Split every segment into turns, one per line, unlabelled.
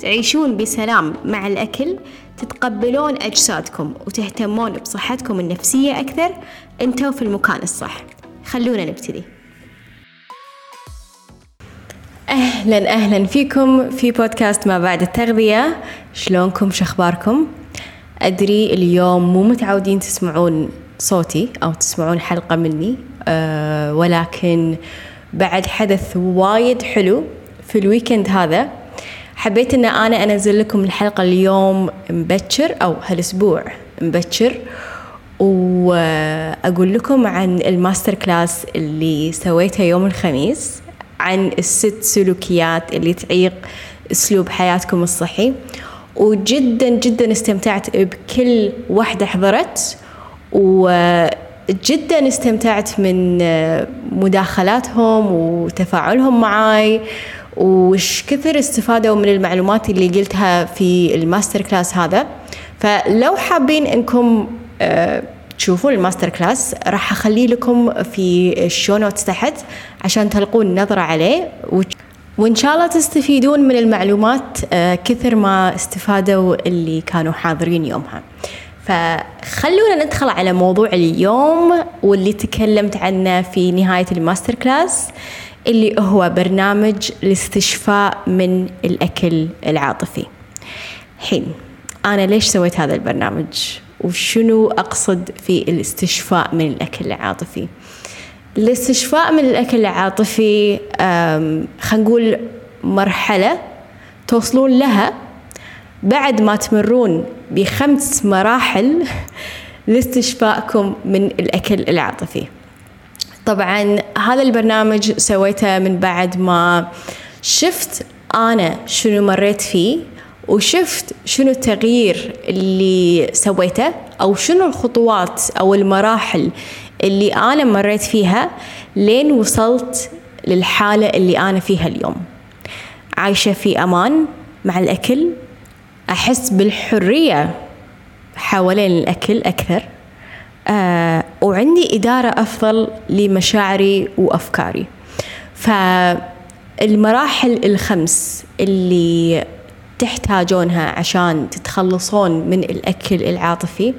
تعيشون بسلام مع الأكل تتقبلون أجسادكم وتهتمون بصحتكم النفسية أكثر. أنتوا في المكان الصح. خلونا نبتدي. أهلا أهلا فيكم في بودكاست ما بعد التغذية. شلونكم؟ شخباركم أدري اليوم مو متعودين تسمعون صوتي أو تسمعون حلقة مني أه ولكن بعد حدث وايد حلو في ال weekend هذا. حبيت إن أنا أنزل لكم الحلقة اليوم مبكر أو هالأسبوع مبكر وأقول لكم عن ال master class اللي سويته يوم الخميس عن الست سلوكيات اللي تعيق أسلوب حياتكم الصحي. وجدا جدا استمتعت بكل واحدة حضرت وجدا استمتعت من مداخلاتهم وتفاعلهم معاي. وش كثر استفادوا من المعلومات اللي قلتها في ال master class هذا؟ فلو حابين إنكم أه تشوفون ال master class راح أخليه لكم في ال show notes تحت عشان تلقون نظرة عليه وإن شاء الله تستفيدون من المعلومات أه كثر ما استفادوا اللي كانوا حاضرين يومها. فخلونا ندخل على موضوع اليوم واللي تكلمت عنه في نهاية ال master class. اللي هو برنامج الاستشفاء من الأكل العاطفي. حين أنا ليش سويت هذا البرنامج؟ وشنو أقصد في الاستشفاء من الأكل العاطفي؟ الاستشفاء من الأكل العاطفي خلينا نقول مرحلة توصلون لها بعد ما تمرون بخمس مراحل لاستشفائكم من الأكل العاطفي. طبعا هذا البرنامج سويته من بعد ما شفت أنا شنو مريت فيه وشفت شنو التغيير اللي سويته أو شنو الخطوات أو المراحل اللي أنا مريت فيها لين وصلت للحالة اللي أنا فيها اليوم. عايشة في أمان مع الأكل أحس بالحرية حوالين الأكل أكثر آه وعندي إدارة أفضل لمشاعري وأفكاري. فالمراحل الخمس اللي تحتاجونها عشان تتخلصون من الأكل العاطفي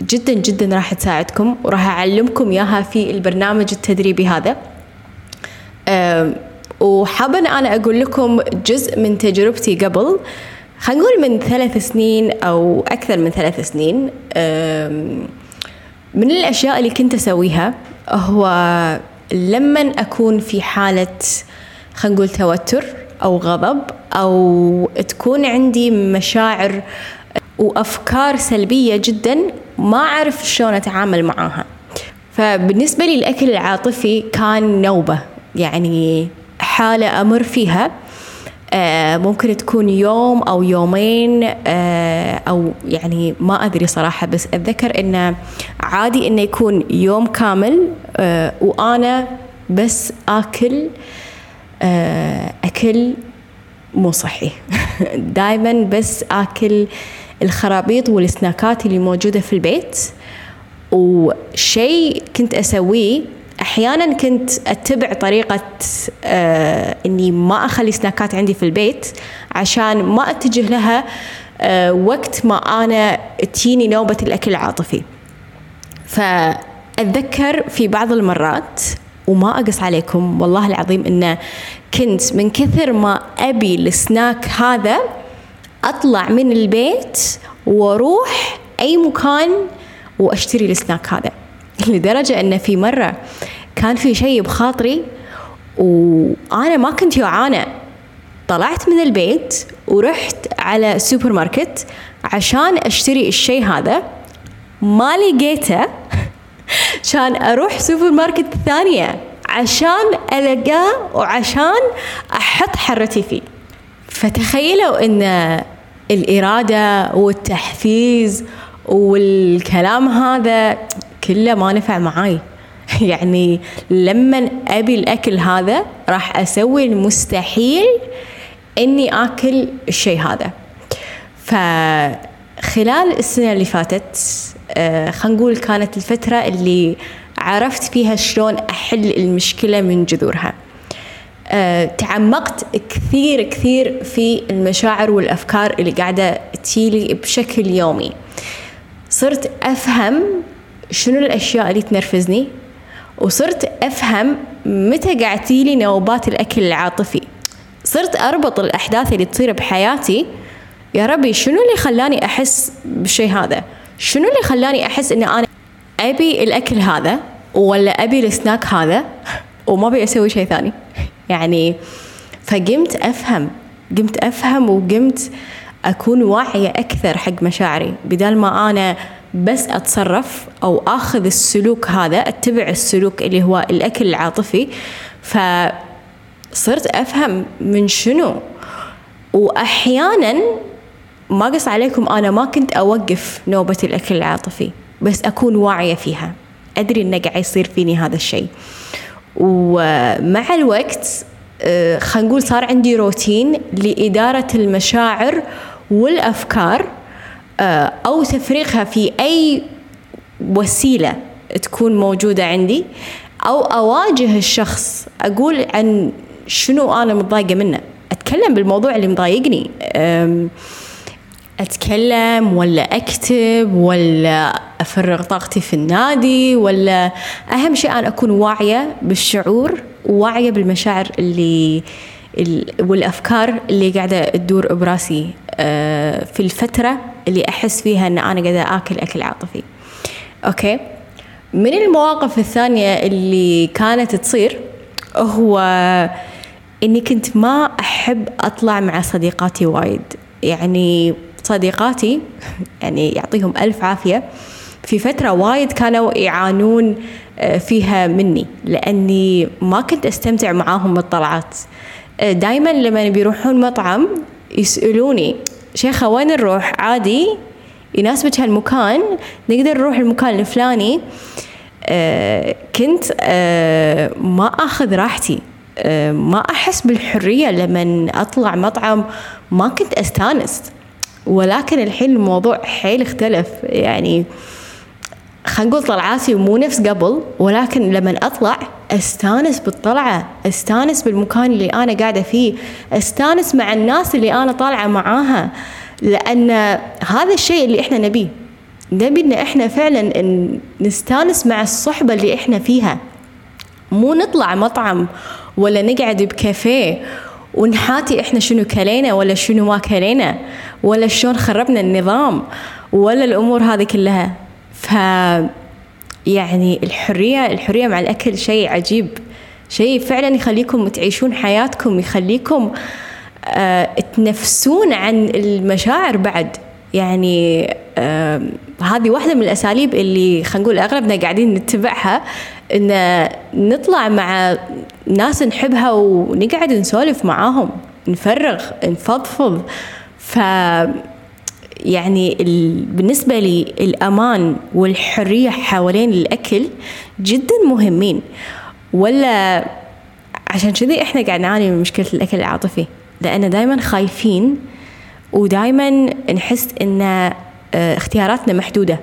جدا جدا راح تساعدكم وراح أعلمكم إياها في البرنامج التدريبي هذا. وحابة أنا أقول لكم جزء من تجربتي قبل. خلينا نقول من ثلاث سنين أو أكثر من ثلاث سنين من الأشياء اللي كنت أسويها هو لما أكون في حالة خلينا نقول توتر أو غضب أو تكون عندي مشاعر وأفكار سلبية جدا ما أعرف شلون أتعامل معاها. فبالنسبة لي الأكل العاطفي كان نوبة يعني حالة أمر فيها. ممكن تكون يوم أو يومين آه أو يعني ما أدري صراحة بس أتذكر إنه عادي إنه يكون يوم كامل آه وأنا بس آكل أكل مو صحي. دايما بس آكل الخرابيط والسناكات اللي موجودة في البيت وشيء كنت أسويه أحيانا كنت أتبع طريقة آه إني ما أخلي سناكات عندي في البيت عشان ما أتجه لها آه وقت ما أنا تجيني نوبة الأكل العاطفي. فأتذكر في بعض المرات وما أقص عليكم والله العظيم انه كنت من كثر ما أبي السناك هذا أطلع من البيت وأروح أي مكان وأشتري السناك هذا. لدرجة أن في مرة كان في شيء بخاطري وأنا ما كنت جوعانة طلعت من البيت ورحت على السوبر ماركت عشان أشتري الشيء هذا. ما لقيته. كان أروح سوبر ماركت ثانية عشان ألقاه وعشان أحط حرتي فيه. فتخيلوا أن الإرادة والتحفيز والكلام هذا كله ما نفع معاي. يعني لما أبي الأكل هذا راح أسوي المستحيل إني آكل الشيء هذا. فخلال السنة اللي فاتت آه، خلينا نقول كانت الفترة اللي عرفت فيها شلون أحل المشكلة من جذورها. أه تعمقت كثير كثير في المشاعر والأفكار اللي قاعدة تجيلي بشكل يومي. صرت أفهم شنو الأشياء اللي تنرفزني وصرت أفهم متى قاعد تجيلي نوبات الأكل العاطفي. صرت أربط الأحداث اللي تصير بحياتي. يا ربي شنو اللي خلاني أحس بالشيء هذا؟ شنو اللي خلاني أحس إن أنا أبي الأكل هذا ولا أبي السناك هذا وما أبي أسوي شيء ثاني؟ يعني فقمت أفهم قمت أفهم وقمت أكون واعية أكثر حق مشاعري. بدل ما أنا بس أتصرف أو آخذ السلوك هذا أتبع السلوك اللي هو الأكل العاطفي. فصرت أفهم من شنو. واحيانا ما قص عليكم أنا ما كنت أوقف نوبة الأكل العاطفي بس أكون واعية فيها. أدري إنه قاعد يصير فيني هذا الشيء. ومع الوقت آه، خلينا نقول صار عندي روتين لإدارة المشاعر والأفكار. آه، أو تفريغها في أي وسيلة تكون موجودة عندي أو أواجه الشخص أقول عن شنو أنا متضايقة منه. أتكلم بالموضوع اللي مضايقني. أتكلم ولا أكتب ولا أفرغ طاقتي في النادي ولا أهم شيء أنا أكون واعية بالشعور وواعية بالمشاعر اللي والأفكار اللي قاعدة تدور براسي. آه، في الفترة اللي أحس فيها أن أنا قاعدة آكل أكل عاطفي. أوكي؟ من المواقف الثانية اللي كانت تصير هو إني كنت ما أحب أطلع مع صديقاتي وايد. يعني صديقاتي يعني يعطيهم ألف عافية في فترة وايد كانوا يعانون آه، فيها مني لأني ما كنت أستمتع معاهم بالطلعات. آه، دايما لما بيروحون مطعم يسألوني شيخة وين نروح؟ عادي. يناسبك هالمكان. نقدر نروح المكان الفلاني. آه، كنت ما أخذ راحتي. ما أحس بالحرية لما أطلع مطعم. ما كنت أستانس ولكن الحين الموضوع حيل اختلف. يعني خلينا نقول طلعاتي مو نفس قبل ولكن لما أطلع أستانس بالطلعة أستانس بالمكان اللي أنا قاعدة فيه أستانس مع الناس اللي أنا طالعة معاها لأن هذا الشيء اللي إحنا نبيه نبي إن إحنا فعلا نستانس مع الصحبة اللي إحنا فيها. مو نطلع مطعم ولا نقعد بكافيه ونحاتي إحنا شنو كلينا ولا شنو ما كلينا ولا شلون خربنا النظام ولا الأمور هذه كلها. ف يعني الحرية الحرية مع الأكل شيء عجيب شيء فعلا يخليكم تعيشون حياتكم يخليكم آه تنفسون عن المشاعر بعد. يعني آه هذه واحدة من الأساليب اللي خلينا نقول أغلبنا قاعدين نتبعها إن نطلع مع ناس نحبها ونقعد نسولف معاهم نفرغ نفضفض. ف يعني بالنسبة لي الأمان والحرية حوالين الأكل جدا مهمين. ولا عشان كذي إحنا قاعد نعاني من مشكلة الأكل العاطفي. لأن دائما خايفين ودائما نحس إن آه، اختياراتنا محدودة.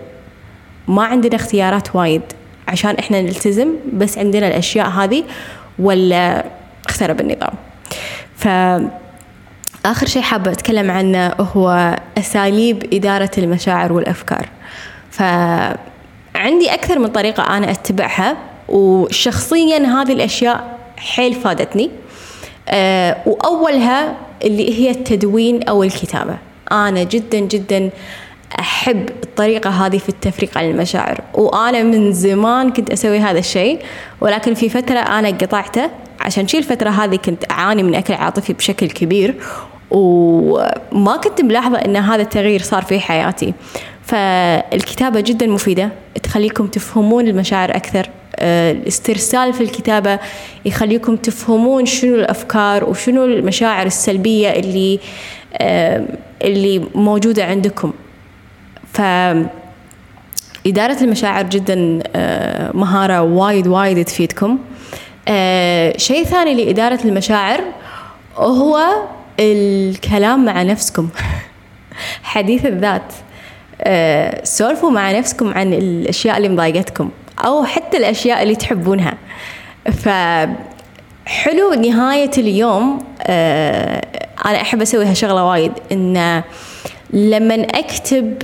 ما عندنا اختيارات وايد عشان إحنا نلتزم بس عندنا الأشياء هذه ولا اخترب النظام. ف آخر شيء حابة أتكلم عنه هو أساليب إدارة المشاعر والأفكار. فعندي أكثر من طريقة أنا أتبعها وشخصيا هذه الأشياء حيل فادتني. أه وأولها اللي هي التدوين أو الكتابة. أنا جدا جدا أحب الطريقة هذه في التفريق عن المشاعر وأنا من زمان كنت أسوي هذا الشيء. ولكن في فترة أنا قطعته. عشان شي الفترة هذه كنت أعاني من أكل عاطفي بشكل كبير وما كنت ملاحظة أن هذا التغيير صار في حياتي. فالكتابة جدا مفيدة تخليكم تفهمون المشاعر أكثر. آه، الاسترسال في الكتابة يخليكم تفهمون شنو الأفكار وشنو المشاعر السلبية اللي اللي موجودة عندكم. ف إدارة المشاعر جدا آه، مهارة وايد وايد تفيدكم. آه، شيء ثاني لإدارة المشاعر هو الكلام مع نفسكم. حديث الذات آه، سولفوا مع نفسكم عن الأشياء اللي مضايقتكم أو حتى الأشياء اللي تحبونها. فحلو نهاية اليوم أنا أحب أسوي هالشغلة وايد إن لما أكتب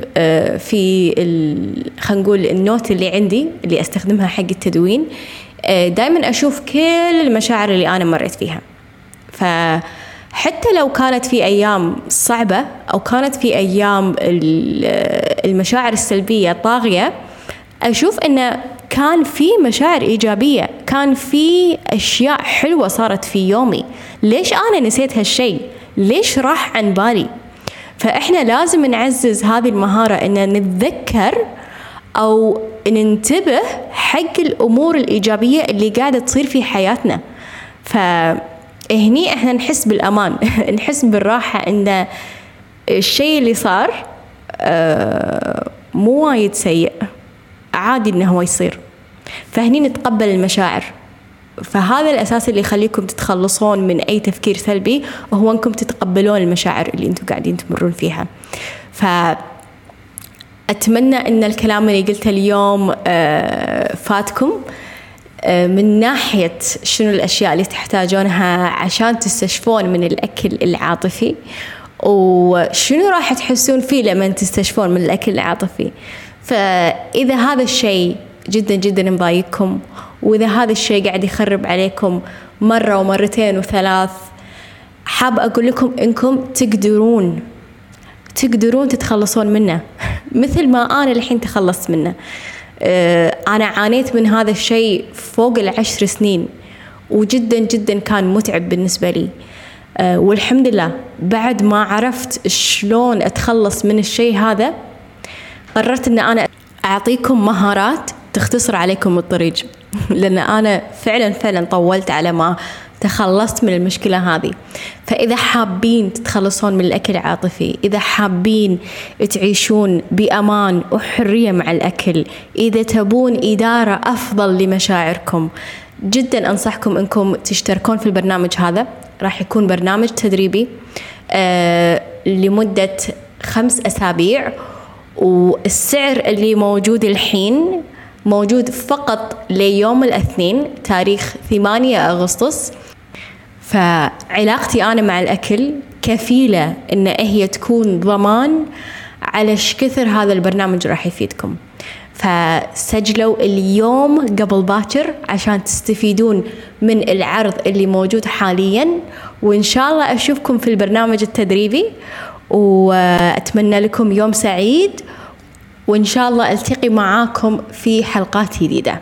في خلينا نقول النوت اللي عندي اللي أستخدمها حق التدوين آه، دائما أشوف كل المشاعر اللي أنا مريت فيها. فحتى لو كانت في أيام صعبة أو كانت في أيام المشاعر السلبية طاغية أشوف أنه كان في مشاعر إيجابية كان في أشياء حلوة صارت في يومي. ليش أنا نسيت هالشيء ليش راح عن بالي؟ فإحنا لازم نعزز هذه المهارة أن نتذكر أو ننتبه حق الأمور الإيجابية اللي قاعدة تصير في حياتنا. فهني إحنا نحس بالأمان نحس بالراحة إن الشيء اللي صار آه، مو وايد سيء عادي إنه هو يصير. فهني نتقبل المشاعر. فهذا الأساس اللي يخليكم تتخلصون من أي تفكير سلبي وهو أنكم تتقبلون المشاعر اللي أنتم قاعدين تمرون فيها. ف أتمنى أن الكلام اللي قلته اليوم آه، فاتكم. من ناحية شنو الأشياء اللي تحتاجونها عشان تستشفون من الأكل العاطفي وشنو راح تحسون فيه لما تستشفون من الأكل العاطفي. فإذا هذا الشيء جدا جدا مضايقكم وإذا هذا الشيء قاعد يخرب عليكم مرة ومرتين وثلاث حاب أقول لكم إنكم تقدرون تقدرون تتخلصون منه. مثل ما أنا الحين تخلصت منه. آه، أنا عانيت من هذا الشيء فوق العشر سنين وجدا جدا كان متعب بالنسبة لي. آه، والحمد لله بعد ما عرفت شلون أتخلص من الشيء هذا قررت أن أنا أعطيكم مهارات تختصر عليكم الطريق. لأن أنا فعلا فعلا طولت على ما تخلصت من المشكلة هذه. فإذا حابين تتخلصون من الأكل العاطفي إذا حابين تعيشون بأمان وحرية مع الأكل إذا تبون إدارة أفضل لمشاعركم جدا أنصحكم أنكم تشتركون في البرنامج هذا. راح يكون برنامج تدريبي آه لمدة خمس أسابيع والسعر اللي موجود الحين موجود فقط ليوم الاثنين تاريخ 8 أغسطس. فعلاقتي أنا مع الأكل كفيلة إن هي تكون ضمان على كثر هذا البرنامج راح يفيدكم. فسجلوا اليوم قبل باكر عشان تستفيدون من العرض اللي موجود حاليا وإن شاء الله أشوفكم في البرنامج التدريبي وأتمنى لكم يوم سعيد وإن شاء الله ألتقي معاكم في حلقات جديدة.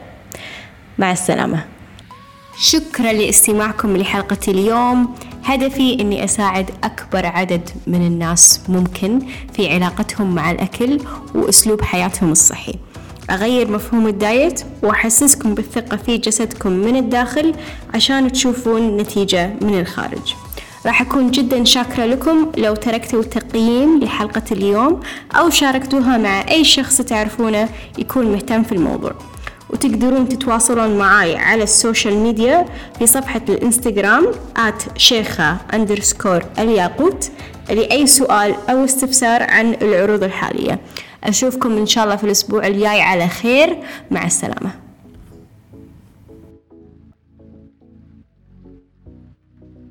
مع السلامة. شكرا لاستماعكم لحلقة اليوم. هدفي أني أساعد أكبر عدد من الناس ممكن في علاقتهم مع الأكل وأسلوب حياتهم الصحي. أغير مفهوم الدايت وأحسسكم بالثقة في جسدكم من الداخل عشان تشوفون نتيجة من الخارج. راح أكون جدا شاكرة لكم لو تركتوا تقييم لحلقة اليوم أو شاركتوها مع أي شخص تعرفونه يكون مهتم في الموضوع. وتقدرون تتواصلون معاي على ال social media في صفحة الإنستغرام شيخة underscore الياقوت لأي سؤال أو استفسار عن العروض الحالية. أشوفكم إن شاء الله في الأسبوع الجاي. على خير. مع السلامة.